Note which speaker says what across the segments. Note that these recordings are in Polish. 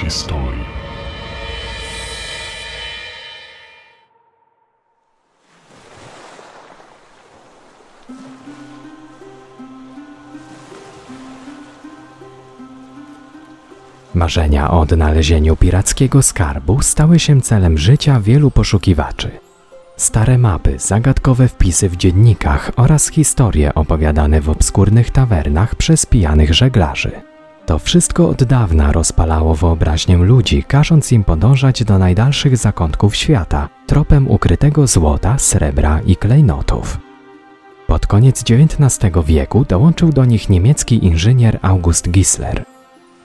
Speaker 1: historii.
Speaker 2: Marzenia o odnalezieniu pirackiego skarbu stały się celem życia wielu poszukiwaczy. Stare mapy, zagadkowe wpisy w dziennikach oraz historie opowiadane w obskurnych tawernach przez pijanych żeglarzy. To wszystko od dawna rozpalało wyobraźnię ludzi, każąc im podążać do najdalszych zakątków świata, tropem ukrytego złota, srebra i klejnotów. Pod koniec XIX wieku dołączył do nich niemiecki inżynier August Gisler.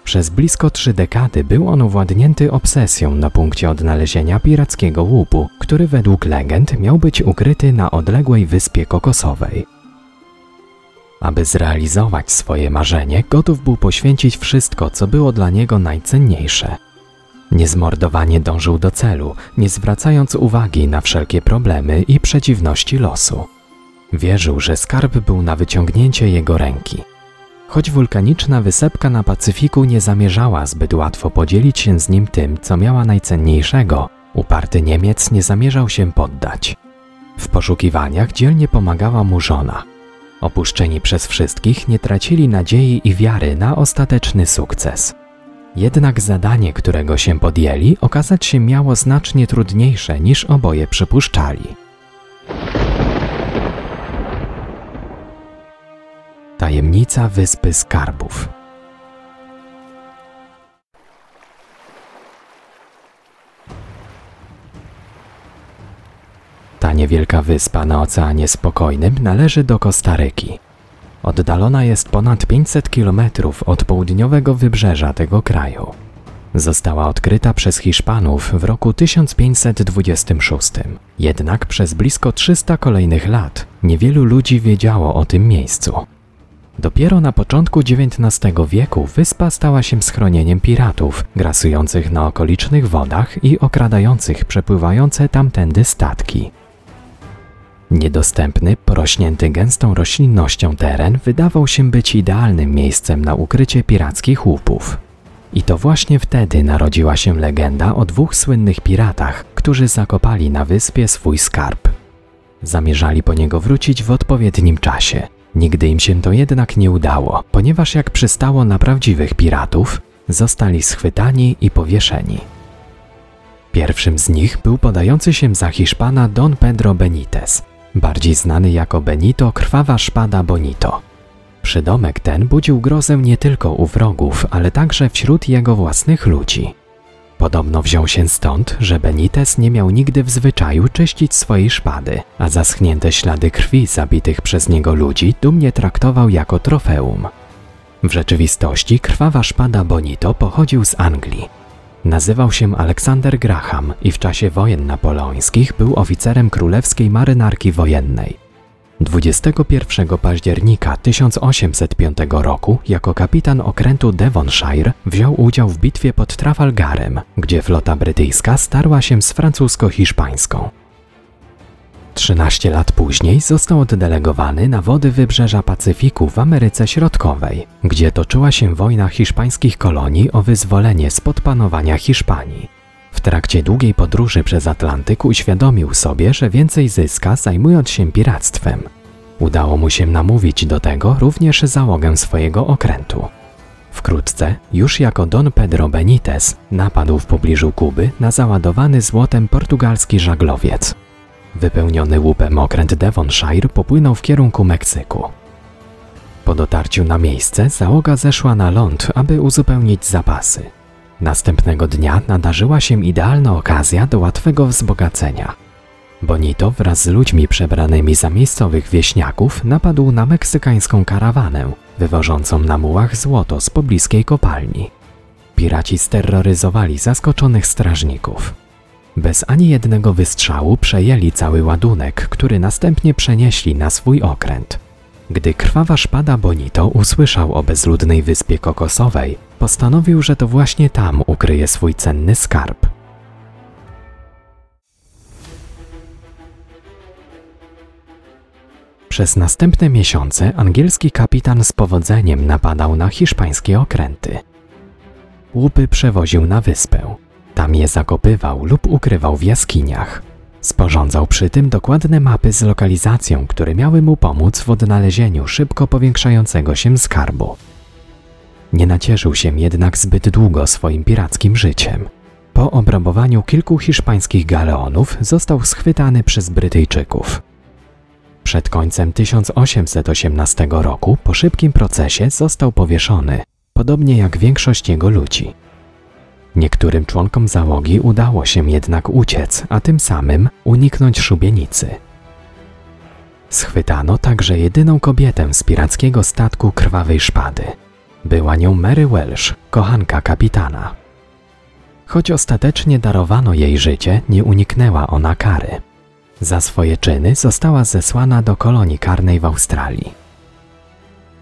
Speaker 2: Przez blisko trzy dekady był on uwładnięty obsesją na punkcie odnalezienia pirackiego łupu, który według legend miał być ukryty na odległej wyspie kokosowej. Aby zrealizować swoje marzenie, gotów był poświęcić wszystko, co było dla niego najcenniejsze. Niezmordowanie dążył do celu, nie zwracając uwagi na wszelkie problemy i przeciwności losu. Wierzył, że skarb był na wyciągnięcie jego ręki. Choć wulkaniczna wysepka na Pacyfiku nie zamierzała zbyt łatwo podzielić się z nim tym, co miała najcenniejszego, uparty Niemiec nie zamierzał się poddać. W poszukiwaniach dzielnie pomagała mu żona. Opuszczeni przez wszystkich nie tracili nadziei i wiary na ostateczny sukces. Jednak zadanie, którego się podjęli, okazać się miało znacznie trudniejsze niż oboje przypuszczali. Tajemnica Wyspy Skarbów. Ta niewielka wyspa na Oceanie Spokojnym należy do Kostaryki. Oddalona jest ponad 500 km od południowego wybrzeża tego kraju. Została odkryta przez Hiszpanów w roku 1526. Jednak przez blisko 300 kolejnych lat niewielu ludzi wiedziało o tym miejscu. Dopiero na początku XIX wieku wyspa stała się schronieniem piratów, grasujących na okolicznych wodach i okradających przepływające tamtędy statki. Niedostępny, porośnięty gęstą roślinnością teren wydawał się być idealnym miejscem na ukrycie pirackich łupów. I to właśnie wtedy narodziła się legenda o dwóch słynnych piratach, którzy zakopali na wyspie swój skarb. Zamierzali po niego wrócić w odpowiednim czasie. Nigdy im się to jednak nie udało, ponieważ jak przystało na prawdziwych piratów, zostali schwytani i powieszeni. Pierwszym z nich był podający się za Hiszpana Don Pedro Benitez, bardziej znany jako Benito Krwawa Szpada Bonito. Przydomek ten budził grozę nie tylko u wrogów, ale także wśród jego własnych ludzi. Podobno wziął się stąd, że Benitez nie miał nigdy w zwyczaju czyścić swojej szpady, a zaschnięte ślady krwi zabitych przez niego ludzi dumnie traktował jako trofeum. W rzeczywistości krwawa szpada Bonito pochodził z Anglii. Nazywał się Aleksander Graham i w czasie wojen napoleońskich był oficerem królewskiej marynarki wojennej. 21 października 1805 roku jako kapitan okrętu Devonshire wziął udział w bitwie pod Trafalgarem, gdzie flota brytyjska starła się z francusko-hiszpańską. 13 lat później został oddelegowany na wody wybrzeża Pacyfiku w Ameryce Środkowej, gdzie toczyła się wojna hiszpańskich kolonii o wyzwolenie spod panowania Hiszpanii. W trakcie długiej podróży przez Atlantyk uświadomił sobie, że więcej zyska zajmując się piractwem. Udało mu się namówić do tego również załogę swojego okrętu. Wkrótce, już jako Don Pedro Benitez, napadł w pobliżu Kuby na załadowany złotem portugalski żaglowiec. Wypełniony łupem okręt Devonshire popłynął w kierunku Meksyku. Po dotarciu na miejsce załoga zeszła na ląd, aby uzupełnić zapasy. Następnego dnia nadarzyła się idealna okazja do łatwego wzbogacenia. Bonito wraz z ludźmi przebranymi za miejscowych wieśniaków napadł na meksykańską karawanę, wywożącą na mułach złoto z pobliskiej kopalni. Piraci steroryzowali zaskoczonych strażników. Bez ani jednego wystrzału przejęli cały ładunek, który następnie przenieśli na swój okręt. Gdy krwawa szpada Bonito usłyszał o bezludnej wyspie kokosowej, postanowił, że to właśnie tam ukryje swój cenny skarb. Przez następne miesiące angielski kapitan z powodzeniem napadał na hiszpańskie okręty. łupy przewoził na wyspę. Tam je zakopywał lub ukrywał w jaskiniach. Sporządzał przy tym dokładne mapy z lokalizacją, które miały mu pomóc w odnalezieniu szybko powiększającego się skarbu. Nie nacieszył się jednak zbyt długo swoim pirackim życiem. Po obrabowaniu kilku hiszpańskich galeonów został schwytany przez Brytyjczyków. Przed końcem 1818 roku po szybkim procesie został powieszony, podobnie jak większość jego ludzi. Niektórym członkom załogi udało się jednak uciec, a tym samym uniknąć szubienicy. Schwytano także jedyną kobietę z pirackiego statku Krwawej Szpady. Była nią Mary Welsh, kochanka kapitana. Choć ostatecznie darowano jej życie, nie uniknęła ona kary. Za swoje czyny została zesłana do kolonii karnej w Australii.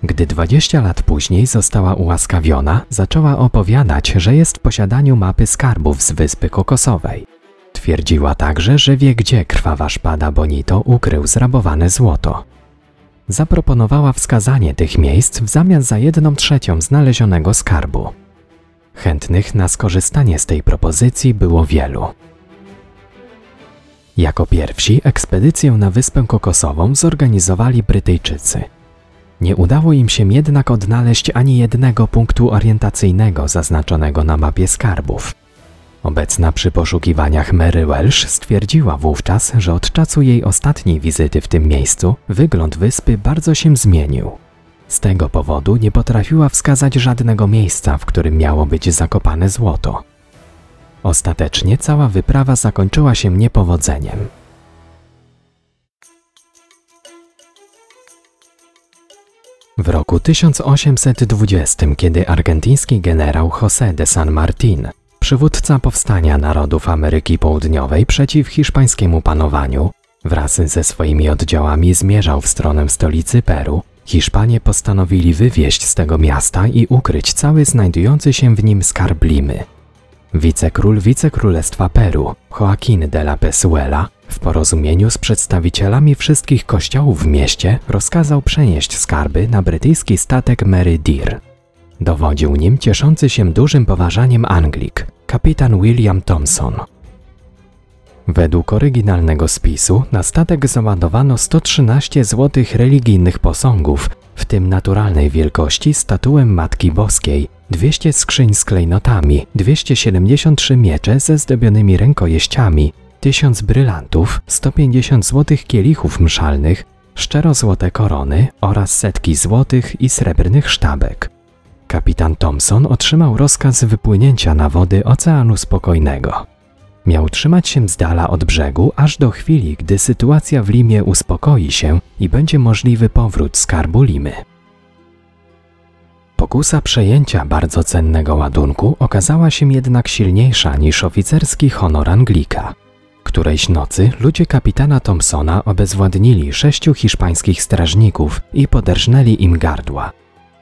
Speaker 2: Gdy 20 lat później została ułaskawiona, zaczęła opowiadać, że jest w posiadaniu mapy skarbów z Wyspy Kokosowej. Twierdziła także, że wie gdzie krwawa szpada Bonito ukrył zrabowane złoto. Zaproponowała wskazanie tych miejsc w zamian za jedną trzecią znalezionego skarbu. Chętnych na skorzystanie z tej propozycji było wielu. Jako pierwsi ekspedycję na Wyspę Kokosową zorganizowali Brytyjczycy. Nie udało im się jednak odnaleźć ani jednego punktu orientacyjnego zaznaczonego na mapie skarbów. Obecna przy poszukiwaniach Mary Welsh stwierdziła wówczas, że od czasu jej ostatniej wizyty w tym miejscu wygląd wyspy bardzo się zmienił. Z tego powodu nie potrafiła wskazać żadnego miejsca, w którym miało być zakopane złoto. Ostatecznie cała wyprawa zakończyła się niepowodzeniem. W roku 1820, kiedy argentyński generał José de San Martín, przywódca powstania narodów Ameryki Południowej przeciw hiszpańskiemu panowaniu, wraz ze swoimi oddziałami zmierzał w stronę stolicy Peru, Hiszpanie postanowili wywieźć z tego miasta i ukryć cały znajdujący się w nim skarb Limy. Wicekról Wicekrólestwa Peru, Joaquín de la Pezuela, w porozumieniu z przedstawicielami wszystkich kościołów w mieście rozkazał przenieść skarby na brytyjski statek Mary Deer. Dowodził nim cieszący się dużym poważaniem Anglik, kapitan William Thompson. Według oryginalnego spisu na statek załadowano 113 złotych religijnych posągów, w tym naturalnej wielkości statułem Matki Boskiej, 200 skrzyń z klejnotami, 273 miecze ze zdobionymi rękojeściami, 1000 brylantów, 150 złotych kielichów mszalnych, szczerozłote korony oraz setki złotych i srebrnych sztabek. Kapitan Thompson otrzymał rozkaz wypłynięcia na wody Oceanu Spokojnego. Miał trzymać się z dala od brzegu aż do chwili, gdy sytuacja w Limie uspokoi się i będzie możliwy powrót skarbu Limy. Pokusa przejęcia bardzo cennego ładunku okazała się jednak silniejsza niż oficerski honor Anglika. Którejś nocy ludzie kapitana Thompsona obezwładnili sześciu hiszpańskich strażników i poderżnęli im gardła.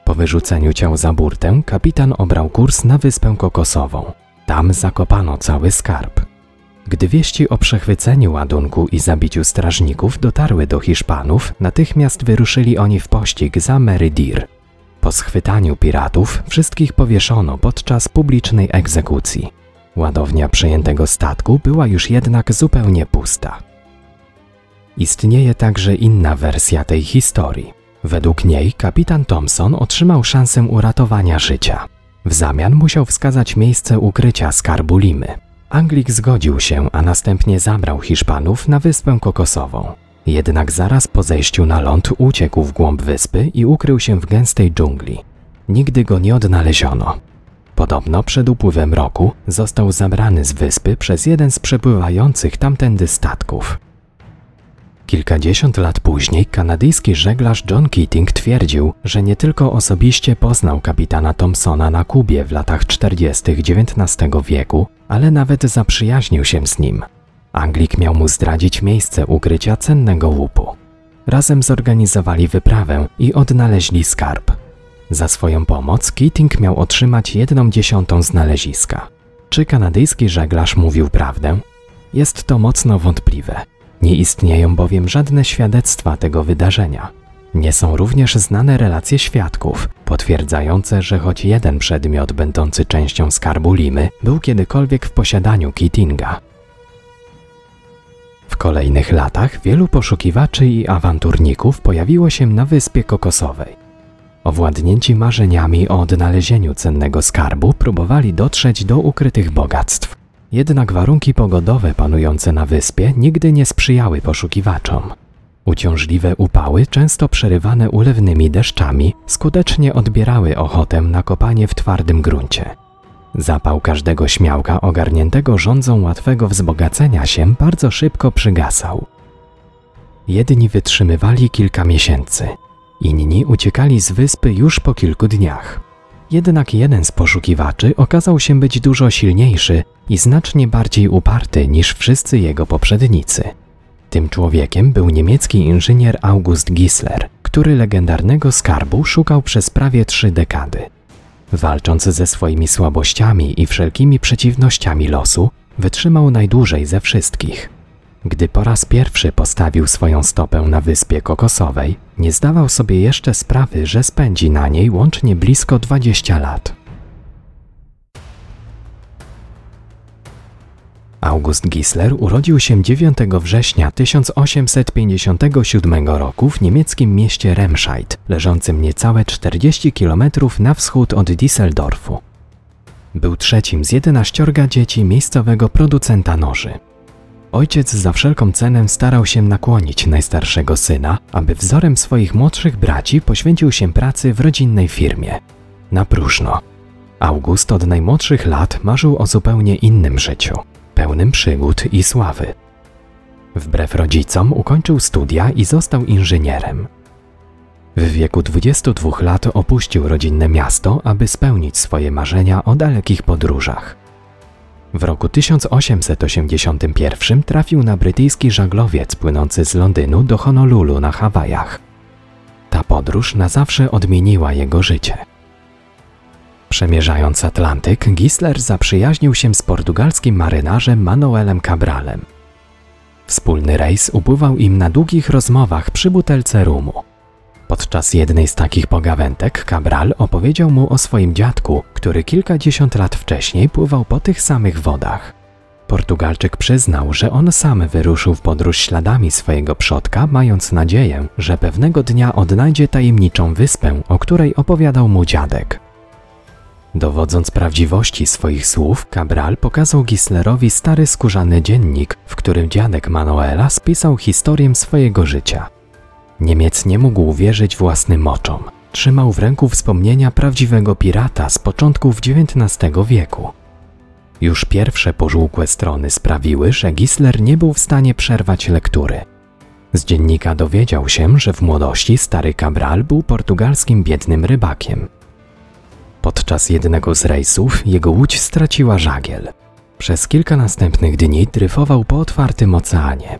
Speaker 2: Po wyrzuceniu ciał za burtę kapitan obrał kurs na wyspę kokosową. Tam zakopano cały skarb. Gdy wieści o przechwyceniu ładunku i zabiciu strażników dotarły do Hiszpanów, natychmiast wyruszyli oni w pościg za Mary Deer. Po schwytaniu piratów wszystkich powieszono podczas publicznej egzekucji. Ładownia przejętego statku była już jednak zupełnie pusta. Istnieje także inna wersja tej historii. Według niej kapitan Thompson otrzymał szansę uratowania życia. W zamian musiał wskazać miejsce ukrycia skarbu Limy. Anglik zgodził się, a następnie zabrał Hiszpanów na wyspę kokosową. Jednak zaraz po zejściu na ląd uciekł w głąb wyspy i ukrył się w gęstej dżungli. Nigdy go nie odnaleziono. Podobno przed upływem roku został zabrany z wyspy przez jeden z przepływających tamtędy statków. Kilkadziesiąt lat później kanadyjski żeglarz John Keating twierdził, że nie tylko osobiście poznał kapitana Thompsona na Kubie w latach 40. XIX wieku, ale nawet zaprzyjaźnił się z nim. Anglik miał mu zdradzić miejsce ukrycia cennego łupu. Razem zorganizowali wyprawę i odnaleźli skarb. Za swoją pomoc Keating miał otrzymać jedną dziesiątą znaleziska. Czy kanadyjski żeglarz mówił prawdę? Jest to mocno wątpliwe. Nie istnieją bowiem żadne świadectwa tego wydarzenia. Nie są również znane relacje świadków, potwierdzające, że choć jeden przedmiot będący częścią skarbu Limy był kiedykolwiek w posiadaniu Keatinga. W kolejnych latach wielu poszukiwaczy i awanturników pojawiło się na Wyspie Kokosowej. Owładnięci marzeniami o odnalezieniu cennego skarbu próbowali dotrzeć do ukrytych bogactw. Jednak warunki pogodowe panujące na wyspie nigdy nie sprzyjały poszukiwaczom. Uciążliwe upały, często przerywane ulewnymi deszczami, skutecznie odbierały ochotę na kopanie w twardym gruncie. Zapał każdego śmiałka ogarniętego rządzą łatwego wzbogacenia się bardzo szybko przygasał. Jedni wytrzymywali kilka miesięcy, inni uciekali z wyspy już po kilku dniach. Jednak jeden z poszukiwaczy okazał się być dużo silniejszy i znacznie bardziej uparty niż wszyscy jego poprzednicy. Tym człowiekiem był niemiecki inżynier August Gisler, który legendarnego skarbu szukał przez prawie trzy dekady. Walcząc ze swoimi słabościami i wszelkimi przeciwnościami losu, wytrzymał najdłużej ze wszystkich. Gdy po raz pierwszy postawił swoją stopę na wyspie kokosowej, nie zdawał sobie jeszcze sprawy, że spędzi na niej łącznie blisko 20 lat. August Gisler urodził się 9 września 1857 roku w niemieckim mieście Remscheid, leżącym niecałe 40 km na wschód od Düsseldorfu. Był trzecim z 11 dzieci miejscowego producenta noży. Ojciec za wszelką cenę starał się nakłonić najstarszego syna, aby wzorem swoich młodszych braci poświęcił się pracy w rodzinnej firmie. Na próżno. August od najmłodszych lat marzył o zupełnie innym życiu, pełnym przygód i sławy. Wbrew rodzicom ukończył studia i został inżynierem. W wieku 22 lat opuścił rodzinne miasto, aby spełnić swoje marzenia o dalekich podróżach. W roku 1881 trafił na brytyjski żaglowiec płynący z Londynu do Honolulu na Hawajach. Ta podróż na zawsze odmieniła jego życie. Przemierzając Atlantyk, Gisler zaprzyjaźnił się z portugalskim marynarzem Manuelem Cabralem. Wspólny rejs upływał im na długich rozmowach przy butelce rumu. Podczas jednej z takich pogawędek Cabral opowiedział mu o swoim dziadku, który kilkadziesiąt lat wcześniej pływał po tych samych wodach. Portugalczyk przyznał, że on sam wyruszył w podróż śladami swojego przodka, mając nadzieję, że pewnego dnia odnajdzie tajemniczą wyspę, o której opowiadał mu dziadek. Dowodząc prawdziwości swoich słów, Cabral pokazał Gislerowi stary skórzany dziennik, w którym dziadek Manuela spisał historię swojego życia. Niemiec nie mógł wierzyć własnym oczom. Trzymał w ręku wspomnienia prawdziwego pirata z początków XIX wieku. Już pierwsze pożółkłe strony sprawiły, że Gisler nie był w stanie przerwać lektury. Z dziennika dowiedział się, że w młodości stary Cabral był portugalskim biednym rybakiem. Podczas jednego z rejsów jego łódź straciła żagiel. Przez kilka następnych dni dryfował po otwartym oceanie.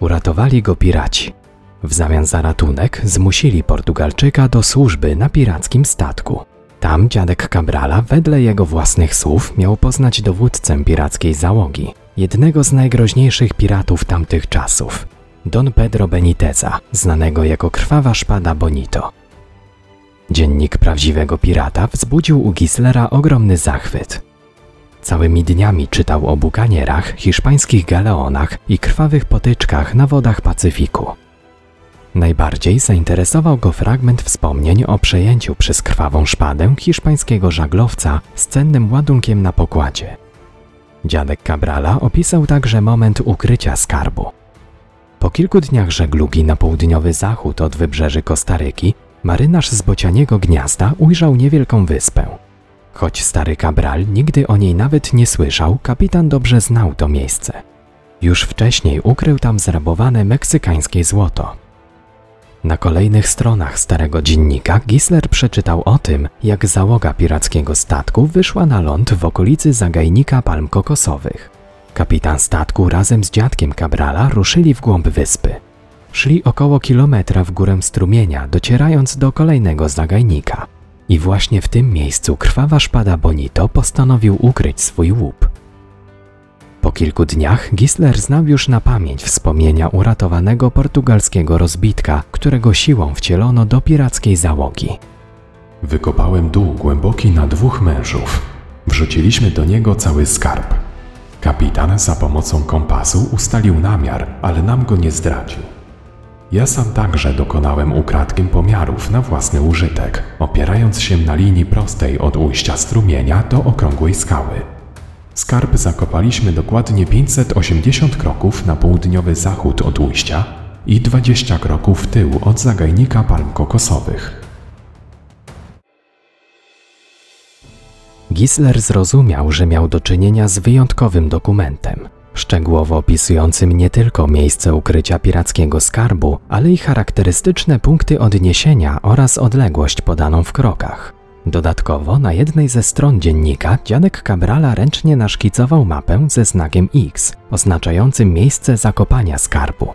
Speaker 2: Uratowali go piraci. W zamian za ratunek zmusili Portugalczyka do służby na pirackim statku. Tam dziadek Cabrala, wedle jego własnych słów, miał poznać dowódcę pirackiej załogi, jednego z najgroźniejszych piratów tamtych czasów, Don Pedro Beniteza, znanego jako krwawa szpada Bonito. Dziennik prawdziwego pirata wzbudził u Gislera ogromny zachwyt. Całymi dniami czytał o bukanierach, hiszpańskich galeonach i krwawych potyczkach na wodach Pacyfiku. Najbardziej zainteresował go fragment wspomnień o przejęciu przez krwawą szpadę hiszpańskiego żaglowca z cennym ładunkiem na pokładzie. Dziadek Cabrala opisał także moment ukrycia skarbu. Po kilku dniach żeglugi na południowy zachód od wybrzeży Kostaryki, marynarz z bocianiego gniazda ujrzał niewielką wyspę. Choć stary Cabral nigdy o niej nawet nie słyszał, kapitan dobrze znał to miejsce. Już wcześniej ukrył tam zrabowane meksykańskie złoto. Na kolejnych stronach starego dziennika Gisler przeczytał o tym, jak załoga pirackiego statku wyszła na ląd w okolicy zagajnika palm kokosowych. Kapitan statku razem z dziadkiem Cabrala ruszyli w głąb wyspy. Szli około kilometra w górę strumienia, docierając do kolejnego zagajnika. I właśnie w tym miejscu krwawa szpada Bonito postanowił ukryć swój łup. Po kilku dniach Gisler znał już na pamięć wspomnienia uratowanego portugalskiego rozbitka, którego siłą wcielono do pirackiej załogi.
Speaker 1: Wykopałem dół głęboki na dwóch mężów. Wrzuciliśmy do niego cały skarb. Kapitan za pomocą kompasu ustalił namiar, ale nam go nie zdradził. Ja sam także dokonałem ukradkiem pomiarów na własny użytek, opierając się na linii prostej od ujścia strumienia do okrągłej skały. Skarb zakopaliśmy dokładnie 580 kroków na południowy zachód od ujścia i 20 kroków w tył od zagajnika palm kokosowych.
Speaker 2: Gisler zrozumiał, że miał do czynienia z wyjątkowym dokumentem, szczegółowo opisującym nie tylko miejsce ukrycia pirackiego skarbu, ale i charakterystyczne punkty odniesienia oraz odległość podaną w krokach. Dodatkowo na jednej ze stron dziennika dziadek Cabrala ręcznie naszkicował mapę ze znakiem X, oznaczającym miejsce zakopania skarbu.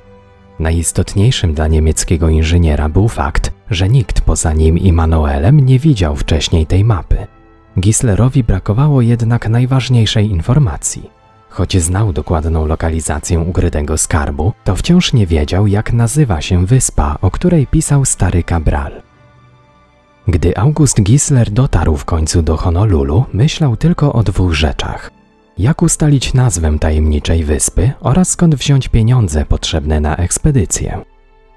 Speaker 2: Najistotniejszym dla niemieckiego inżyniera był fakt, że nikt poza nim i Manuelem nie widział wcześniej tej mapy. Gislerowi brakowało jednak najważniejszej informacji. Choć znał dokładną lokalizację ukrytego skarbu, to wciąż nie wiedział, jak nazywa się wyspa, o której pisał stary Cabral. Gdy August Gisler dotarł w końcu do Honolulu, myślał tylko o dwóch rzeczach. Jak ustalić nazwę tajemniczej wyspy oraz skąd wziąć pieniądze potrzebne na ekspedycję.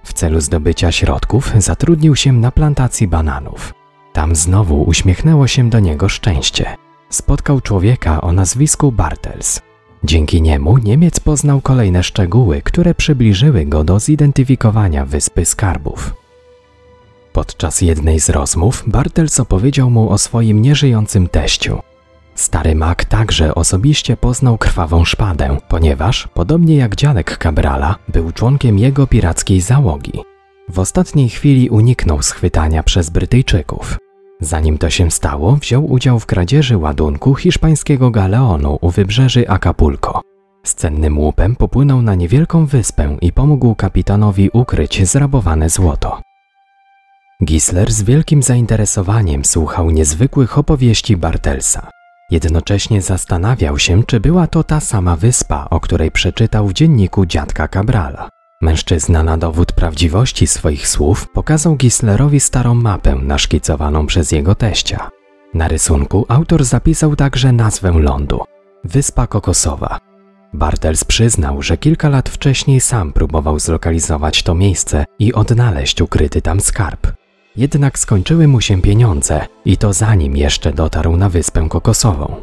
Speaker 2: W celu zdobycia środków zatrudnił się na plantacji bananów. Tam znowu uśmiechnęło się do niego szczęście. Spotkał człowieka o nazwisku Bartels. Dzięki niemu Niemiec poznał kolejne szczegóły, które przybliżyły go do zidentyfikowania wyspy skarbów. Podczas jednej z rozmów Bartels opowiedział mu o swoim nieżyjącym teściu. Stary mak także osobiście poznał krwawą szpadę, ponieważ, podobnie jak dziadek Cabrala, był członkiem jego pirackiej załogi. W ostatniej chwili uniknął schwytania przez Brytyjczyków. Zanim to się stało, wziął udział w kradzieży ładunku hiszpańskiego galeonu u wybrzeży Acapulco. Z cennym łupem popłynął na niewielką wyspę i pomógł kapitanowi ukryć zrabowane złoto. Gisler z wielkim zainteresowaniem słuchał niezwykłych opowieści Bartelsa. Jednocześnie zastanawiał się, czy była to ta sama wyspa, o której przeczytał w dzienniku dziadka Cabrala. Mężczyzna na dowód prawdziwości swoich słów pokazał Gislerowi starą mapę naszkicowaną przez jego teścia. Na rysunku autor zapisał także nazwę lądu Wyspa Kokosowa. Bartels przyznał, że kilka lat wcześniej sam próbował zlokalizować to miejsce i odnaleźć ukryty tam skarb. Jednak skończyły mu się pieniądze i to zanim jeszcze dotarł na wyspę kokosową.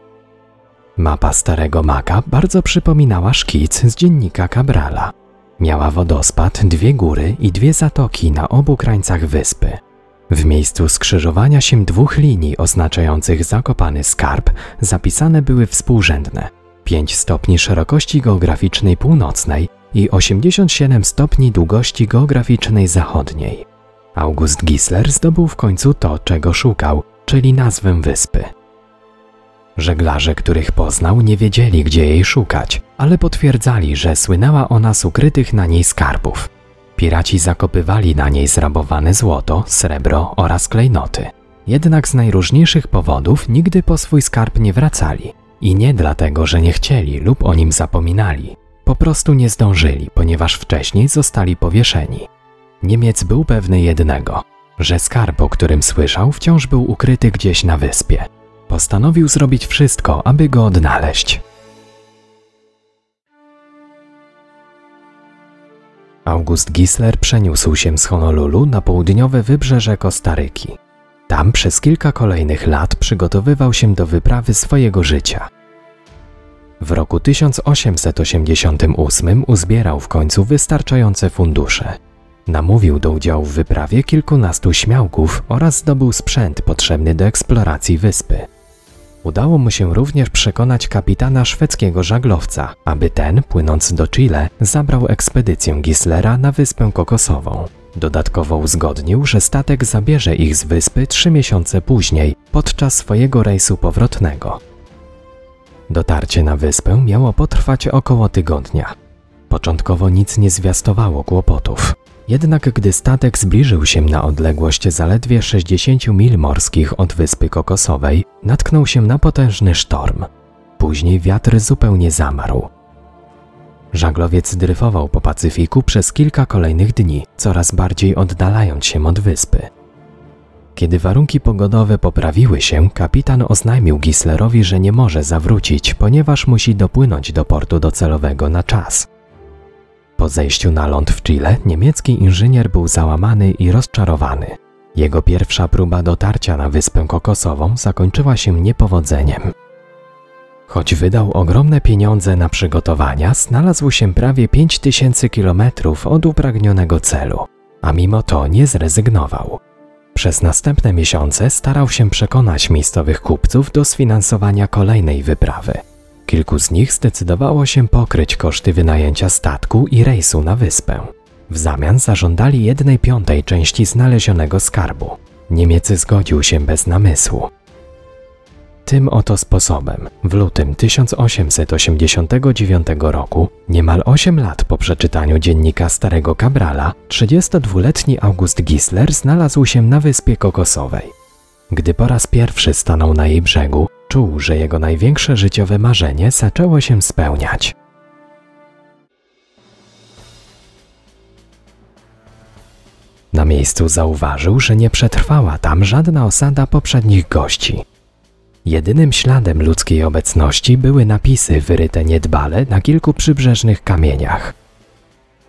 Speaker 2: Mapa Starego Maka bardzo przypominała szkic z dziennika Cabrala. Miała wodospad, dwie góry i dwie zatoki na obu krańcach wyspy. W miejscu skrzyżowania się dwóch linii oznaczających zakopany skarb zapisane były współrzędne 5 stopni szerokości geograficznej północnej i 87 stopni długości geograficznej zachodniej. August Gisler zdobył w końcu to, czego szukał, czyli nazwę wyspy. Żeglarze, których poznał, nie wiedzieli, gdzie jej szukać, ale potwierdzali, że słynęła ona z ukrytych na niej skarbów. Piraci zakopywali na niej zrabowane złoto, srebro oraz klejnoty. Jednak z najróżniejszych powodów nigdy po swój skarb nie wracali. I nie dlatego, że nie chcieli lub o nim zapominali. Po prostu nie zdążyli, ponieważ wcześniej zostali powieszeni. Niemiec był pewny jednego, że skarb, o którym słyszał, wciąż był ukryty gdzieś na wyspie. Postanowił zrobić wszystko, aby go odnaleźć. August Gisler przeniósł się z Honolulu na południowe wybrzeże Kostaryki. Tam przez kilka kolejnych lat przygotowywał się do wyprawy swojego życia. W roku 1888 uzbierał w końcu wystarczające fundusze. Namówił do udziału w wyprawie kilkunastu śmiałków oraz zdobył sprzęt potrzebny do eksploracji wyspy. Udało mu się również przekonać kapitana szwedzkiego żaglowca, aby ten, płynąc do Chile, zabrał ekspedycję Gislera na wyspę kokosową. Dodatkowo uzgodnił, że statek zabierze ich z wyspy trzy miesiące później, podczas swojego rejsu powrotnego. Dotarcie na wyspę miało potrwać około tygodnia. Początkowo nic nie zwiastowało kłopotów. Jednak gdy statek zbliżył się na odległość zaledwie 60 mil morskich od wyspy kokosowej, natknął się na potężny sztorm. później wiatr zupełnie zamarł. Żaglowiec dryfował po Pacyfiku przez kilka kolejnych dni, coraz bardziej oddalając się od wyspy. Kiedy warunki pogodowe poprawiły się, kapitan oznajmił Gislerowi, że nie może zawrócić, ponieważ musi dopłynąć do portu docelowego na czas. Po zejściu na ląd w Chile, niemiecki inżynier był załamany i rozczarowany. Jego pierwsza próba dotarcia na wyspę kokosową zakończyła się niepowodzeniem. Choć wydał ogromne pieniądze na przygotowania, znalazł się prawie 5000 kilometrów od upragnionego celu, a mimo to nie zrezygnował. Przez następne miesiące starał się przekonać miejscowych kupców do sfinansowania kolejnej wyprawy. Kilku z nich zdecydowało się pokryć koszty wynajęcia statku i rejsu na wyspę. W zamian zażądali jednej piątej części znalezionego skarbu. Niemiec zgodził się bez namysłu. Tym oto sposobem, w lutym 1889 roku, niemal 8 lat po przeczytaniu dziennika Starego Cabrala, 32-letni August Gisler znalazł się na Wyspie Kokosowej. Gdy po raz pierwszy stanął na jej brzegu, czuł, że jego największe życiowe marzenie zaczęło się spełniać. Na miejscu zauważył, że nie przetrwała tam żadna osada poprzednich gości. Jedynym śladem ludzkiej obecności były napisy wyryte niedbale na kilku przybrzeżnych kamieniach.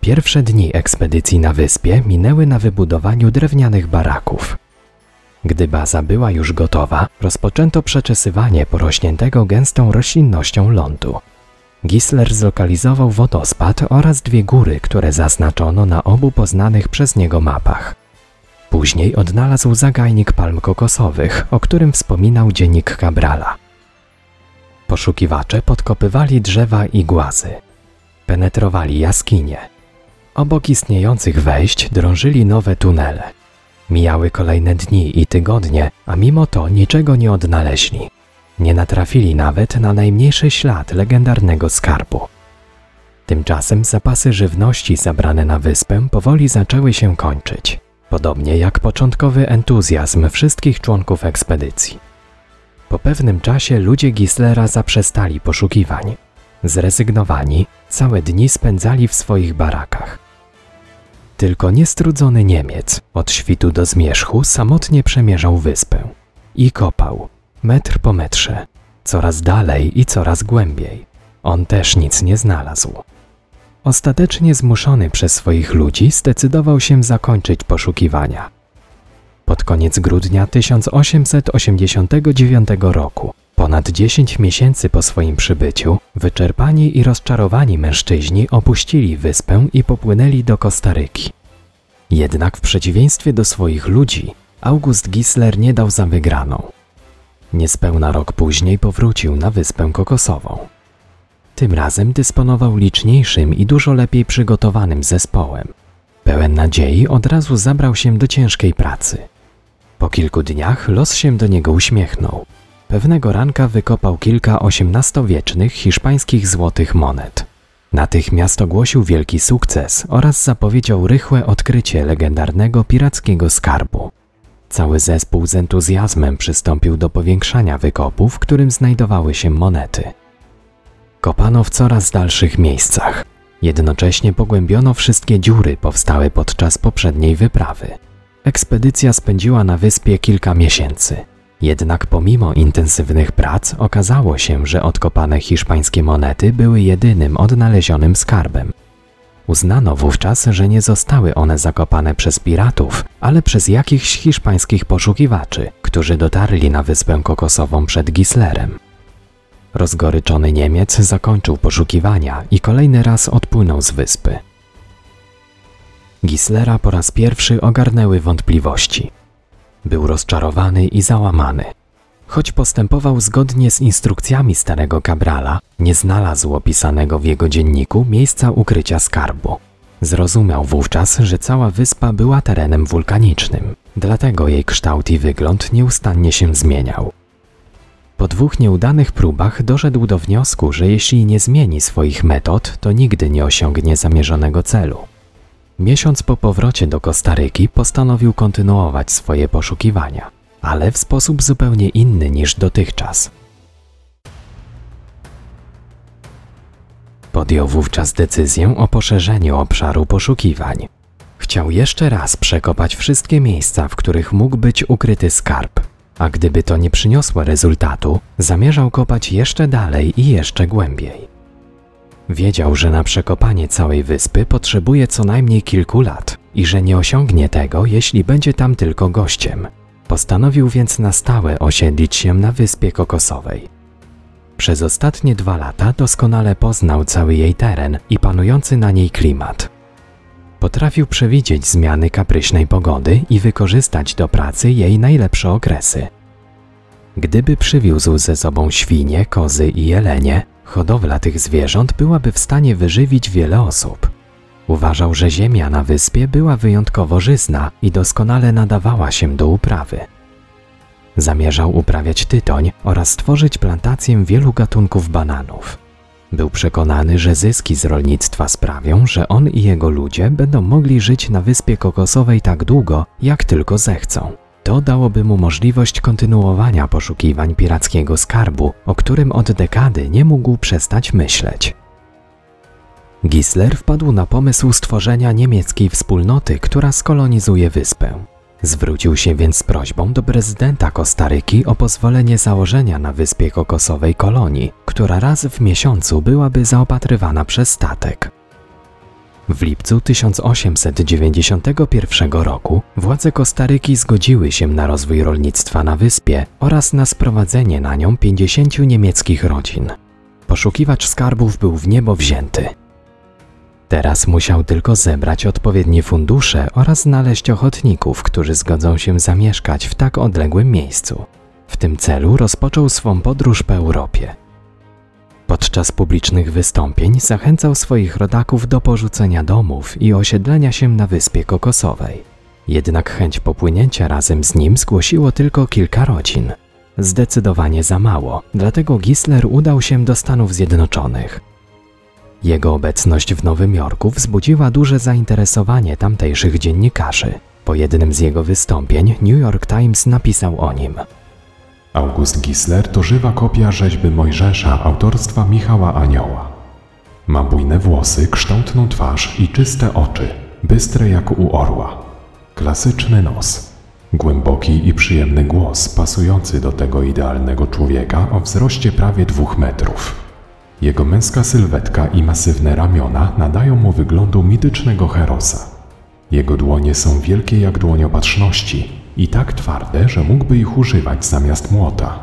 Speaker 2: Pierwsze dni ekspedycji na wyspie minęły na wybudowaniu drewnianych baraków. Gdy baza była już gotowa, rozpoczęto przeczesywanie porośniętego gęstą roślinnością lądu. Gisler zlokalizował wodospad oraz dwie góry, które zaznaczono na obu poznanych przez niego mapach. Później odnalazł zagajnik palm kokosowych, o którym wspominał dziennik Cabrala. Poszukiwacze podkopywali drzewa i głazy. Penetrowali jaskinie. Obok istniejących wejść drążyli nowe tunele. Mijały kolejne dni i tygodnie, a mimo to niczego nie odnaleźli. Nie natrafili nawet na najmniejszy ślad legendarnego skarbu. Tymczasem zapasy żywności zabrane na wyspę powoli zaczęły się kończyć, podobnie jak początkowy entuzjazm wszystkich członków ekspedycji. Po pewnym czasie ludzie Gislera zaprzestali poszukiwań. Zrezygnowani, całe dni spędzali w swoich barakach. Tylko niestrudzony Niemiec od świtu do zmierzchu samotnie przemierzał wyspę i kopał, metr po metrze, coraz dalej i coraz głębiej. On też nic nie znalazł. Ostatecznie zmuszony przez swoich ludzi zdecydował się zakończyć poszukiwania. Pod koniec grudnia 1889 roku, ponad 10 miesięcy po swoim przybyciu, wyczerpani i rozczarowani mężczyźni opuścili wyspę i popłynęli do Kostaryki. Jednak w przeciwieństwie do swoich ludzi, August Gisler nie dał za wygraną. Niespełna rok później powrócił na Wyspę Kokosową. Tym razem dysponował liczniejszym i dużo lepiej przygotowanym zespołem. Pełen nadziei od razu zabrał się do ciężkiej pracy. Po kilku dniach los się do niego uśmiechnął. Pewnego ranka wykopał kilka XVIII-wiecznych hiszpańskich złotych monet. Natychmiast ogłosił wielki sukces oraz zapowiedział rychłe odkrycie legendarnego pirackiego skarbu. Cały zespół z entuzjazmem przystąpił do powiększania wykopu, w którym znajdowały się monety. Kopano w coraz dalszych miejscach. Jednocześnie pogłębiono wszystkie dziury powstałe podczas poprzedniej wyprawy. Ekspedycja spędziła na wyspie kilka miesięcy. Jednak pomimo intensywnych prac okazało się, że odkopane hiszpańskie monety były jedynym odnalezionym skarbem. Uznano wówczas, że nie zostały one zakopane przez piratów, ale przez jakichś hiszpańskich poszukiwaczy, którzy dotarli na wyspę kokosową przed Gislerem. Rozgoryczony Niemiec zakończył poszukiwania i kolejny raz odpłynął z wyspy. Gislera po raz pierwszy ogarnęły wątpliwości. Był rozczarowany i załamany. Choć postępował zgodnie z instrukcjami starego Cabrala, nie znalazł opisanego w jego dzienniku miejsca ukrycia skarbu. Zrozumiał wówczas, że cała wyspa była terenem wulkanicznym, dlatego jej kształt i wygląd nieustannie się zmieniał. Po dwóch nieudanych próbach doszedł do wniosku, że jeśli nie zmieni swoich metod, to nigdy nie osiągnie zamierzonego celu. Miesiąc po powrocie do Kostaryki postanowił kontynuować swoje poszukiwania, ale w sposób zupełnie inny niż dotychczas. podjął wówczas decyzję o poszerzeniu obszaru poszukiwań. Chciał jeszcze raz przekopać wszystkie miejsca, w których mógł być ukryty skarb, a gdyby to nie przyniosło rezultatu, zamierzał kopać jeszcze dalej i jeszcze głębiej. Wiedział, że na przekopanie całej wyspy potrzebuje co najmniej kilku lat i że nie osiągnie tego, jeśli będzie tam tylko gościem. Postanowił więc na stałe osiedlić się na wyspie kokosowej. Przez ostatnie dwa lata doskonale poznał cały jej teren i panujący na niej klimat. Potrafił przewidzieć zmiany kapryśnej pogody i wykorzystać do pracy jej najlepsze okresy. Gdyby przywiózł ze sobą świnie, kozy i jelenie, hodowla tych zwierząt byłaby w stanie wyżywić wiele osób. Uważał, że ziemia na wyspie była wyjątkowo żyzna i doskonale nadawała się do uprawy. Zamierzał uprawiać tytoń oraz stworzyć plantację wielu gatunków bananów. Był przekonany, że zyski z rolnictwa sprawią, że on i jego ludzie będą mogli żyć na wyspie kokosowej tak długo, jak tylko zechcą. To dałoby mu możliwość kontynuowania poszukiwań pirackiego skarbu, o którym od dekady nie mógł przestać myśleć. Gisler wpadł na pomysł stworzenia niemieckiej wspólnoty, która skolonizuje wyspę. Zwrócił się więc z prośbą do prezydenta Kostaryki o pozwolenie założenia na wyspie kokosowej kolonii, która raz w miesiącu byłaby zaopatrywana przez statek. W lipcu 1891 roku władze Kostaryki zgodziły się na rozwój rolnictwa na wyspie oraz na sprowadzenie na nią 50 niemieckich rodzin. Poszukiwacz skarbów był w niebo wzięty. Teraz musiał tylko zebrać odpowiednie fundusze oraz znaleźć ochotników, którzy zgodzą się zamieszkać w tak odległym miejscu. W tym celu rozpoczął swą podróż po Europie. Podczas publicznych wystąpień zachęcał swoich rodaków do porzucenia domów i osiedlenia się na wyspie kokosowej. Jednak chęć popłynięcia razem z nim zgłosiło tylko kilka rodzin. Zdecydowanie za mało, dlatego Gisler udał się do Stanów Zjednoczonych. Jego obecność w Nowym Jorku wzbudziła duże zainteresowanie tamtejszych dziennikarzy. Po jednym z jego wystąpień New York Times napisał o nim.
Speaker 1: August Gisler to żywa kopia rzeźby Mojżesza autorstwa Michała Anioła. Ma bujne włosy, kształtną twarz i czyste oczy, bystre jak u orła. Klasyczny nos. Głęboki i przyjemny głos pasujący do tego idealnego człowieka o wzroście prawie dwóch metrów. Jego męska sylwetka i masywne ramiona nadają mu wyglądu mitycznego herosa. Jego dłonie są wielkie jak dłoń opatrzności i tak twarde, że mógłby ich używać zamiast młota.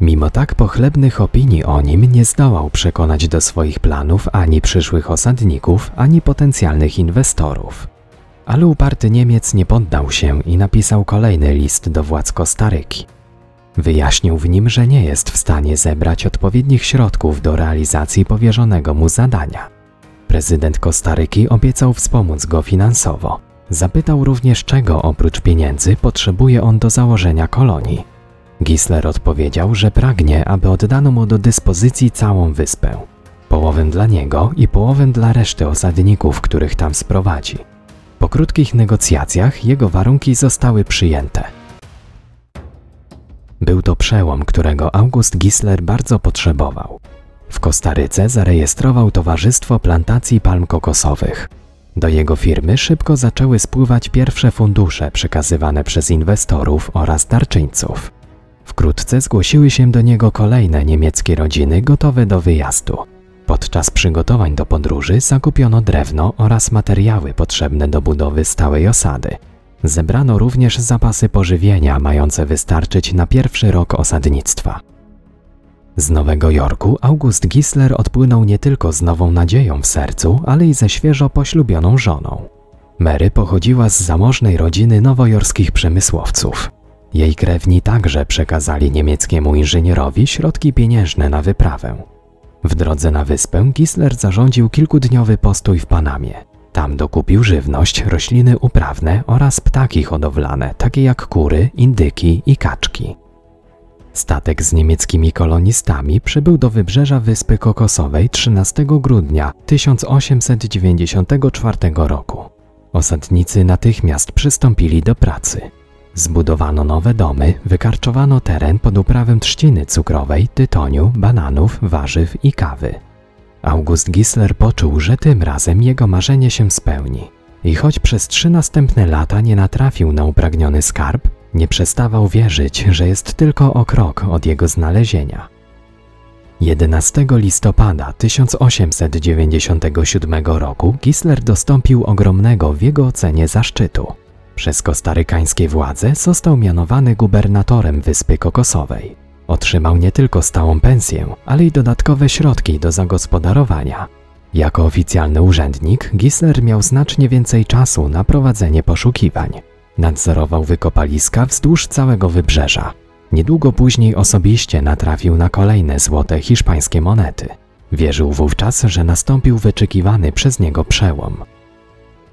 Speaker 2: Mimo tak pochlebnych opinii o nim nie zdołał przekonać do swoich planów ani przyszłych osadników, ani potencjalnych inwestorów. Ale uparty Niemiec nie poddał się i napisał kolejny list do władz Kostaryki. Wyjaśnił w nim, że nie jest w stanie zebrać odpowiednich środków do realizacji powierzonego mu zadania. Prezydent Kostaryki obiecał wspomóc go finansowo. Zapytał również, czego oprócz pieniędzy potrzebuje on do założenia kolonii. Gisler odpowiedział, że pragnie, aby oddano mu do dyspozycji całą wyspę. Połowę dla niego i połowę dla reszty osadników, których tam sprowadzi. Po krótkich negocjacjach jego warunki zostały przyjęte. Był to przełom, którego August Gisler bardzo potrzebował. W Kostaryce zarejestrował Towarzystwo Plantacji Palm Kokosowych. Do jego firmy szybko zaczęły spływać pierwsze fundusze przekazywane przez inwestorów oraz darczyńców. Wkrótce zgłosiły się do niego kolejne niemieckie rodziny gotowe do wyjazdu. Podczas przygotowań do podróży zakupiono drewno oraz materiały potrzebne do budowy stałej osady. Zebrano również zapasy pożywienia mające wystarczyć na pierwszy rok osadnictwa. Z Nowego Jorku August Gisler odpłynął nie tylko z nową nadzieją w sercu, ale i ze świeżo poślubioną żoną. Mary pochodziła z zamożnej rodziny nowojorskich przemysłowców. Jej krewni także przekazali niemieckiemu inżynierowi środki pieniężne na wyprawę. W drodze na wyspę Gisler zarządził kilkudniowy postój w Panamie. Tam dokupił żywność, rośliny uprawne oraz ptaki hodowlane, takie jak kury, indyki i kaczki. Statek z niemieckimi kolonistami przybył do wybrzeża Wyspy Kokosowej 13 grudnia 1894 roku. Osadnicy natychmiast przystąpili do pracy. Zbudowano nowe domy, wykarczowano teren pod uprawę trzciny cukrowej, tytoniu, bananów, warzyw i kawy. August Gisler poczuł, że tym razem jego marzenie się spełni. I choć przez trzy następne lata nie natrafił na upragniony skarb, nie przestawał wierzyć, że jest tylko o krok od jego znalezienia. 11 listopada 1897 roku Gisler dostąpił ogromnego w jego ocenie zaszczytu. Przez kostarykańskie władze został mianowany gubernatorem Wyspy Kokosowej. Otrzymał nie tylko stałą pensję, ale i dodatkowe środki do zagospodarowania. Jako oficjalny urzędnik Gisler miał znacznie więcej czasu na prowadzenie poszukiwań. Nadzorował wykopaliska wzdłuż całego wybrzeża. Niedługo później osobiście natrafił na kolejne złote hiszpańskie monety. Wierzył wówczas, że nastąpił wyczekiwany przez niego przełom.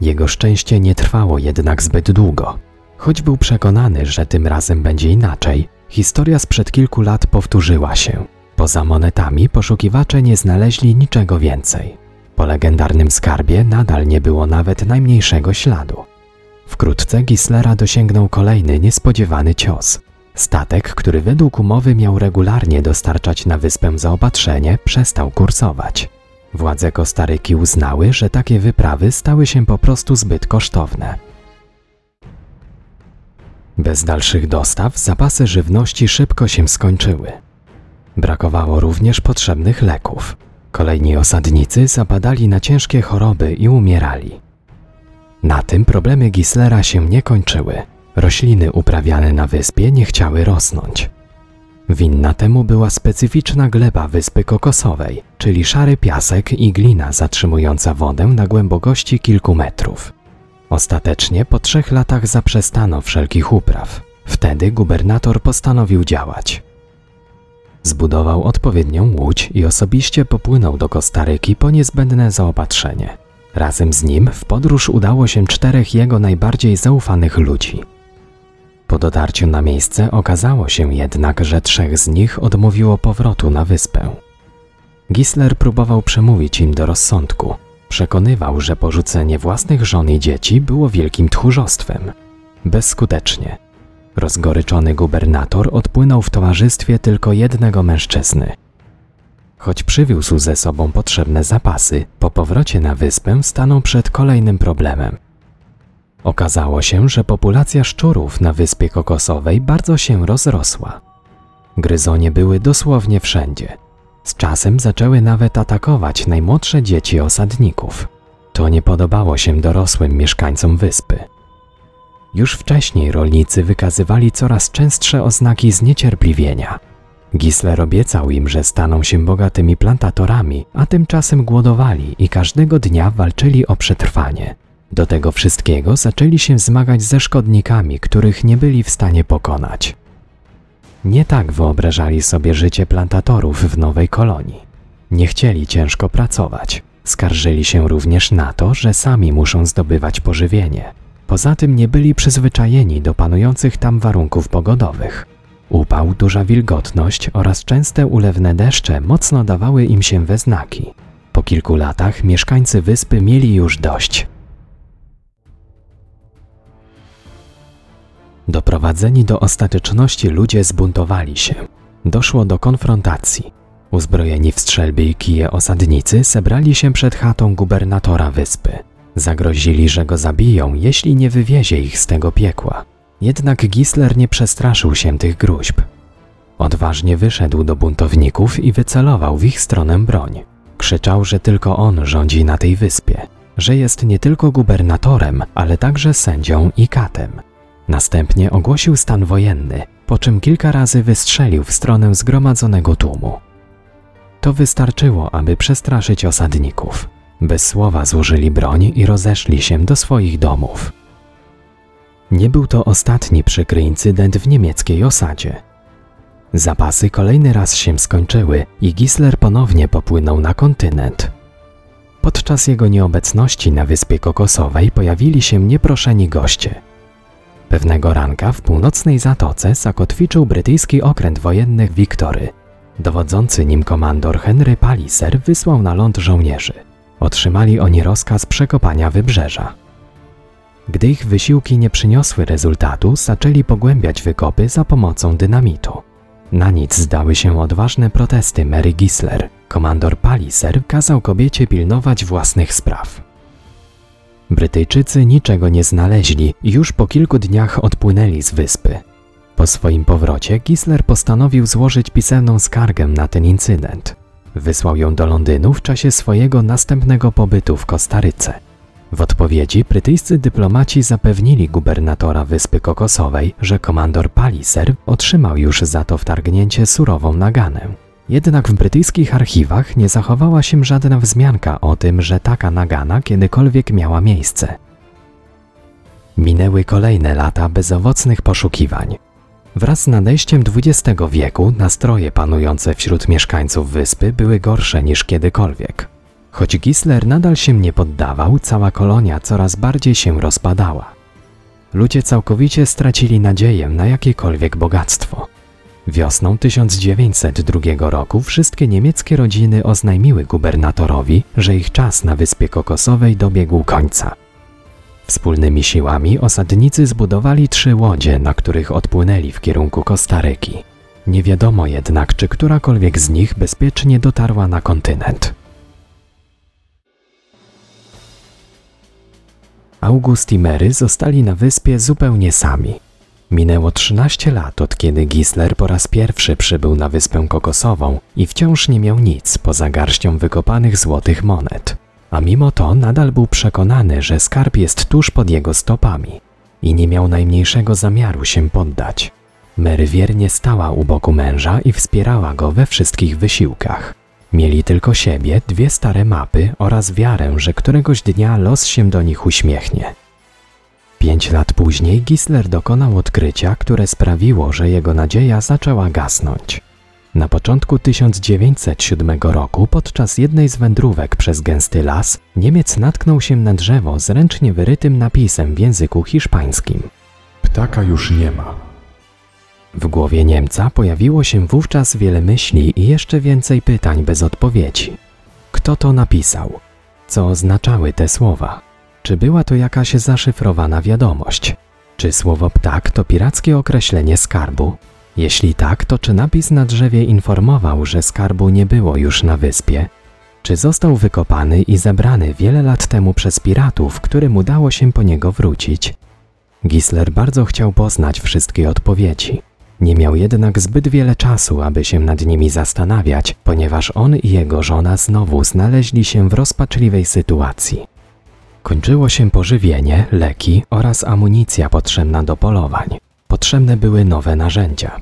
Speaker 2: Jego szczęście nie trwało jednak zbyt długo. Choć był przekonany, że tym razem będzie inaczej, historia sprzed kilku lat powtórzyła się. Poza monetami poszukiwacze nie znaleźli niczego więcej. Po legendarnym skarbie nadal nie było nawet najmniejszego śladu. Wkrótce Gislera dosięgnął kolejny niespodziewany cios. Statek, który według umowy miał regularnie dostarczać na wyspę zaopatrzenie, przestał kursować. Władze Kostaryki uznały, że takie wyprawy stały się po prostu zbyt kosztowne. Bez dalszych dostaw zapasy żywności szybko się skończyły. Brakowało również potrzebnych leków. Kolejni osadnicy zapadali na ciężkie choroby i umierali. Na tym problemy Gislera się nie kończyły. Rośliny uprawiane na wyspie nie chciały rosnąć. Winna temu była specyficzna gleba wyspy kokosowej, czyli szary piasek i glina zatrzymująca wodę na głębokości kilku metrów. Ostatecznie po trzech latach zaprzestano wszelkich upraw. Wtedy gubernator postanowił działać. Zbudował odpowiednią łódź i osobiście popłynął do Kostaryki po niezbędne zaopatrzenie. Razem z nim w podróż udało się czterech jego najbardziej zaufanych ludzi. Po dotarciu na miejsce okazało się jednak, że trzech z nich odmówiło powrotu na wyspę. Gisler próbował przemówić im do rozsądku. Przekonywał, że porzucenie własnych żon i dzieci było wielkim tchórzostwem. Bezskutecznie. Rozgoryczony gubernator odpłynął w towarzystwie tylko jednego mężczyzny. Choć przywiózł ze sobą potrzebne zapasy, po powrocie na wyspę stanął przed kolejnym problemem. Okazało się, że populacja szczurów na wyspie kokosowej bardzo się rozrosła. Gryzonie były dosłownie wszędzie. Z czasem zaczęły nawet atakować najmłodsze dzieci osadników. To nie podobało się dorosłym mieszkańcom wyspy. Już wcześniej rolnicy wykazywali coraz częstsze oznaki zniecierpliwienia. Gisler obiecał im, że staną się bogatymi plantatorami, a tymczasem głodowali i każdego dnia walczyli o przetrwanie. Do tego wszystkiego zaczęli się zmagać ze szkodnikami, których nie byli w stanie pokonać. Nie tak wyobrażali sobie życie plantatorów w nowej kolonii. Nie chcieli ciężko pracować. Skarżyli się również na to, że sami muszą zdobywać pożywienie. Poza tym nie byli przyzwyczajeni do panujących tam warunków pogodowych. Upał, duża wilgotność oraz częste ulewne deszcze mocno dawały im się we znaki. Po kilku latach mieszkańcy wyspy mieli już dość. Doprowadzeni do ostateczności ludzie zbuntowali się. Doszło do konfrontacji. Uzbrojeni w strzelby i kije osadnicy zebrali się przed chatą gubernatora wyspy. Zagrozili, że go zabiją, jeśli nie wywiezie ich z tego piekła. Jednak Gisler nie przestraszył się tych gruźb. Odważnie wyszedł do buntowników i wycelował w ich stronę broń. Krzyczał, że tylko on rządzi na tej wyspie, że jest nie tylko gubernatorem, ale także sędzią i katem. Następnie ogłosił stan wojenny, po czym kilka razy wystrzelił w stronę zgromadzonego tłumu. To wystarczyło, aby przestraszyć osadników. Bez słowa złożyli broń i rozeszli się do swoich domów. Nie był to ostatni przykry incydent w niemieckiej osadzie. Zapasy kolejny raz się skończyły i Gisler ponownie popłynął na kontynent. Podczas jego nieobecności na wyspie kokosowej pojawili się nieproszeni goście. Pewnego ranka w północnej zatoce zakotwiczył brytyjski okręt wojenny Wiktory. Dowodzący nim komandor Henry Palliser wysłał na ląd żołnierzy. Otrzymali oni rozkaz przekopania wybrzeża. Gdy ich wysiłki nie przyniosły rezultatu, zaczęli pogłębiać wykopy za pomocą dynamitu. Na nic zdały się odważne protesty Mary Gisler. Komandor Palliser kazał kobiecie pilnować własnych spraw. Brytyjczycy niczego nie znaleźli i już po kilku dniach odpłynęli z wyspy. Po swoim powrocie Gisler postanowił złożyć pisemną skargę na ten incydent. Wysłał ją do Londynu w czasie swojego następnego pobytu w Kostaryce. W odpowiedzi brytyjscy dyplomaci zapewnili gubernatora Wyspy Kokosowej, że komandor Palliser otrzymał już za to wtargnięcie surową naganę. Jednak w brytyjskich archiwach nie zachowała się żadna wzmianka o tym, że taka nagana kiedykolwiek miała miejsce. Minęły kolejne lata bezowocnych poszukiwań. Wraz z nadejściem XX wieku nastroje panujące wśród mieszkańców wyspy były gorsze niż kiedykolwiek. Choć Gisler nadal się nie poddawał, cała kolonia coraz bardziej się rozpadała. Ludzie całkowicie stracili nadzieję na jakiekolwiek bogactwo. Wiosną 1902 roku wszystkie niemieckie rodziny oznajmiły gubernatorowi, że ich czas na Wyspie Kokosowej dobiegł końca. Wspólnymi siłami osadnicy zbudowali trzy łodzie, na których odpłynęli w kierunku Kostaryki. Nie wiadomo jednak, czy którakolwiek z nich bezpiecznie dotarła na kontynent. August i Mary zostali na wyspie zupełnie sami. Minęło 13 lat od kiedy Gisler po raz pierwszy przybył na wyspę kokosową i wciąż nie miał nic poza garścią wykopanych złotych monet. A mimo to nadal był przekonany, że skarb jest tuż pod jego stopami i nie miał najmniejszego zamiaru się poddać. Mary wiernie stała u boku męża i wspierała go we wszystkich wysiłkach. Mieli tylko siebie, dwie stare mapy oraz wiarę, że któregoś dnia los się do nich uśmiechnie. Pięć lat później Gisler dokonał odkrycia, które sprawiło, że jego nadzieja zaczęła gasnąć. Na początku 1907 roku, podczas jednej z wędrówek przez gęsty las, Niemiec natknął się na drzewo z ręcznie wyrytym napisem w języku hiszpańskim.
Speaker 1: Ptaka już nie ma.
Speaker 2: W głowie Niemca pojawiło się wówczas wiele myśli i jeszcze więcej pytań bez odpowiedzi. Kto to napisał? Co oznaczały te słowa? Czy była to jakaś zaszyfrowana wiadomość? Czy słowo ptak to pirackie określenie skarbu? Jeśli tak, to czy napis na drzewie informował, że skarbu nie było już na wyspie? Czy został wykopany i zebrany wiele lat temu przez piratów, którym udało się po niego wrócić? Gisler bardzo chciał poznać wszystkie odpowiedzi. Nie miał jednak zbyt wiele czasu, aby się nad nimi zastanawiać, ponieważ on i jego żona znowu znaleźli się w rozpaczliwej sytuacji. Kończyło się pożywienie, leki oraz amunicja potrzebna do polowań. Potrzebne były nowe narzędzia.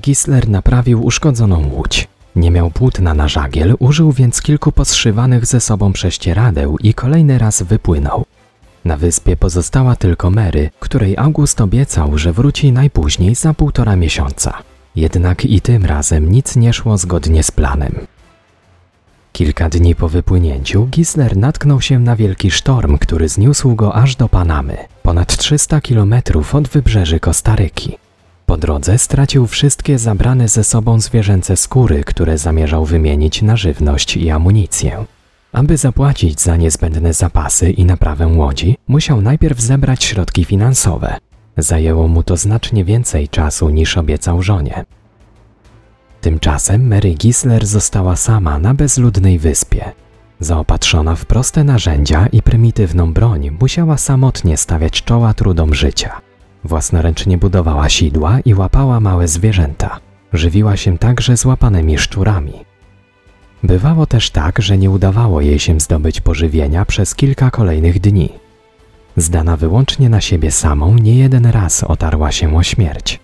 Speaker 2: Gisler naprawił uszkodzoną łódź. Nie miał płótna na żagiel, użył więc kilku poszywanych ze sobą prześcieradeł i kolejny raz wypłynął. Na wyspie pozostała tylko Mary, której August obiecał, że wróci najpóźniej za półtora miesiąca. Jednak i tym razem nic nie szło zgodnie z planem. Kilka dni po wypłynięciu Gisler natknął się na wielki sztorm, który zniósł go aż do Panamy, ponad 300 kilometrów od wybrzeży Kostaryki. Po drodze stracił wszystkie zabrane ze sobą zwierzęce skóry, które zamierzał wymienić na żywność i amunicję. Aby zapłacić za niezbędne zapasy i naprawę łodzi, musiał najpierw zebrać środki finansowe. Zajęło mu to znacznie więcej czasu niż obiecał żonie. Tymczasem Mary Gisler została sama na bezludnej wyspie. Zaopatrzona w proste narzędzia i prymitywną broń, musiała samotnie stawiać czoła trudom życia. Własnoręcznie budowała sidła i łapała małe zwierzęta. Żywiła się także złapanymi szczurami. Bywało też tak, że nie udawało jej się zdobyć pożywienia przez kilka kolejnych dni. Zdana wyłącznie na siebie samą, nie jeden raz otarła się o śmierć.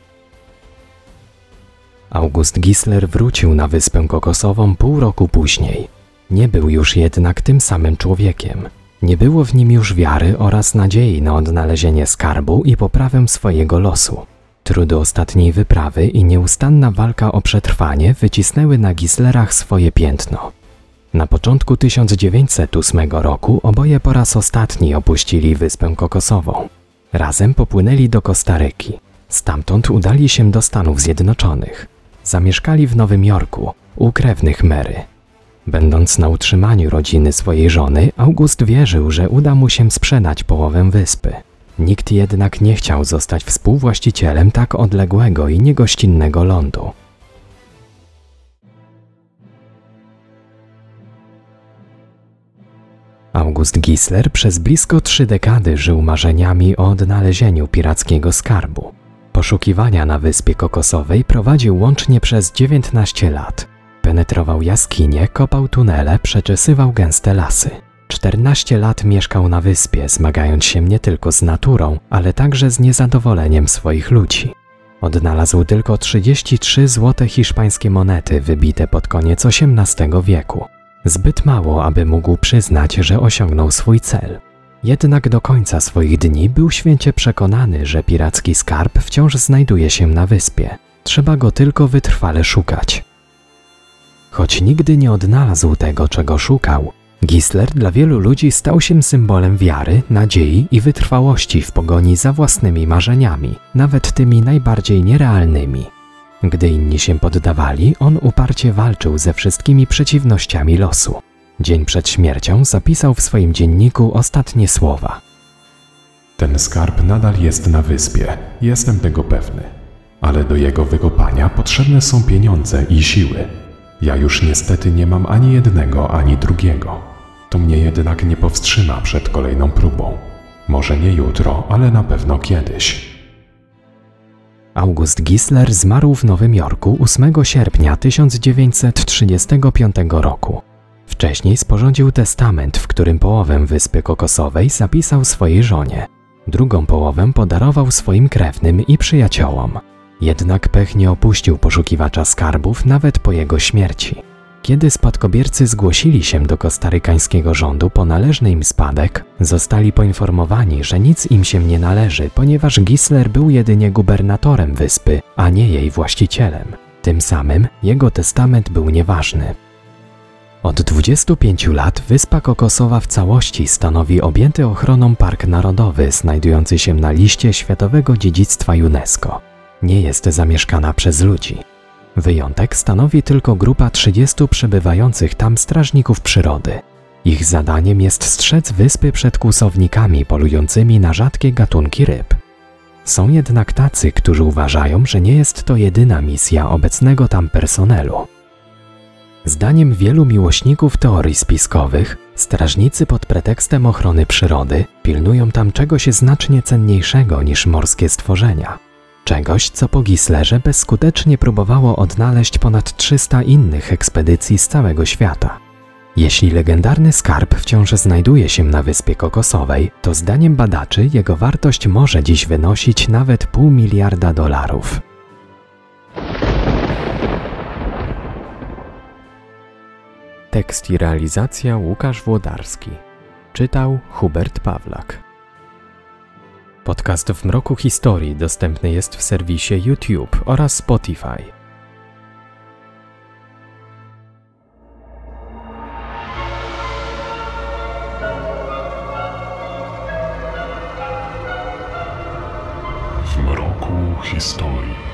Speaker 2: August Gisler wrócił na wyspę kokosową pół roku później. Nie był już jednak tym samym człowiekiem. Nie było w nim już wiary oraz nadziei na odnalezienie skarbu i poprawę swojego losu. Trudy ostatniej wyprawy i nieustanna walka o przetrwanie wycisnęły na Gislerach swoje piętno. Na początku 1908 roku oboje po raz ostatni opuścili wyspę kokosową. Razem popłynęli do Kostaryki. Stamtąd udali się do Stanów Zjednoczonych. Zamieszkali w Nowym Jorku, u krewnych Mary. Będąc na utrzymaniu rodziny swojej żony, August wierzył, że uda mu się sprzedać połowę wyspy. Nikt jednak nie chciał zostać współwłaścicielem tak odległego i niegościnnego lądu. August Gisler przez blisko trzy dekady żył marzeniami o odnalezieniu pirackiego skarbu. Poszukiwania na Wyspie Kokosowej prowadził łącznie przez 19 lat. Penetrował jaskinie, kopał tunele, przeczesywał gęste lasy. 14 lat mieszkał na wyspie, zmagając się nie tylko z naturą, ale także z niezadowoleniem swoich ludzi. Odnalazł tylko 33 złote hiszpańskie monety wybite pod koniec XVIII wieku. Zbyt mało, aby mógł przyznać, że osiągnął swój cel. Jednak do końca swoich dni był święcie przekonany, że piracki skarb wciąż znajduje się na wyspie. Trzeba go tylko wytrwale szukać. Choć nigdy nie odnalazł tego, czego szukał, Gisler dla wielu ludzi stał się symbolem wiary, nadziei i wytrwałości w pogoni za własnymi marzeniami, nawet tymi najbardziej nierealnymi. Gdy inni się poddawali, on uparcie walczył ze wszystkimi przeciwnościami losu. Dzień przed śmiercią zapisał w swoim dzienniku ostatnie słowa.
Speaker 1: Ten skarb nadal jest na wyspie, jestem tego pewny. Ale do jego wykopania potrzebne są pieniądze i siły. Ja już niestety nie mam ani jednego, ani drugiego. To mnie jednak nie powstrzyma przed kolejną próbą. Może nie jutro, ale na pewno kiedyś.
Speaker 2: August Gisler zmarł w Nowym Jorku 8 sierpnia 1935 roku. Wcześniej sporządził testament, w którym połowę Wyspy Kokosowej zapisał swojej żonie. Drugą połowę podarował swoim krewnym i przyjaciołom. Jednak pech nie opuścił poszukiwacza skarbów nawet po jego śmierci. Kiedy spadkobiercy zgłosili się do kostarykańskiego rządu po należny im spadek, zostali poinformowani, że nic im się nie należy, ponieważ Gisler był jedynie gubernatorem wyspy, a nie jej właścicielem. Tym samym jego testament był nieważny. Od 25 lat Wyspa Kokosowa w całości stanowi objęty ochroną park narodowy znajdujący się na liście Światowego Dziedzictwa UNESCO. Nie jest zamieszkana przez ludzi. Wyjątek stanowi tylko grupa 30 przebywających tam strażników przyrody. Ich zadaniem jest strzec wyspy przed kłusownikami polującymi na rzadkie gatunki ryb. Są jednak tacy, którzy uważają, że nie jest to jedyna misja obecnego tam personelu. Zdaniem wielu miłośników teorii spiskowych, strażnicy pod pretekstem ochrony przyrody pilnują tam czegoś znacznie cenniejszego niż morskie stworzenia. Czegoś, co po Gislerze bezskutecznie próbowało odnaleźć ponad 300 innych ekspedycji z całego świata. Jeśli legendarny skarb wciąż znajduje się na Wyspie Kokosowej, to zdaniem badaczy jego wartość może dziś wynosić nawet pół miliarda dolarów. Tekst i realizacja Łukasz Włodarski. Czytał Hubert Pawlak. Podcast w mroku historii dostępny jest w serwisie YouTube oraz Spotify.
Speaker 3: w mroku historii.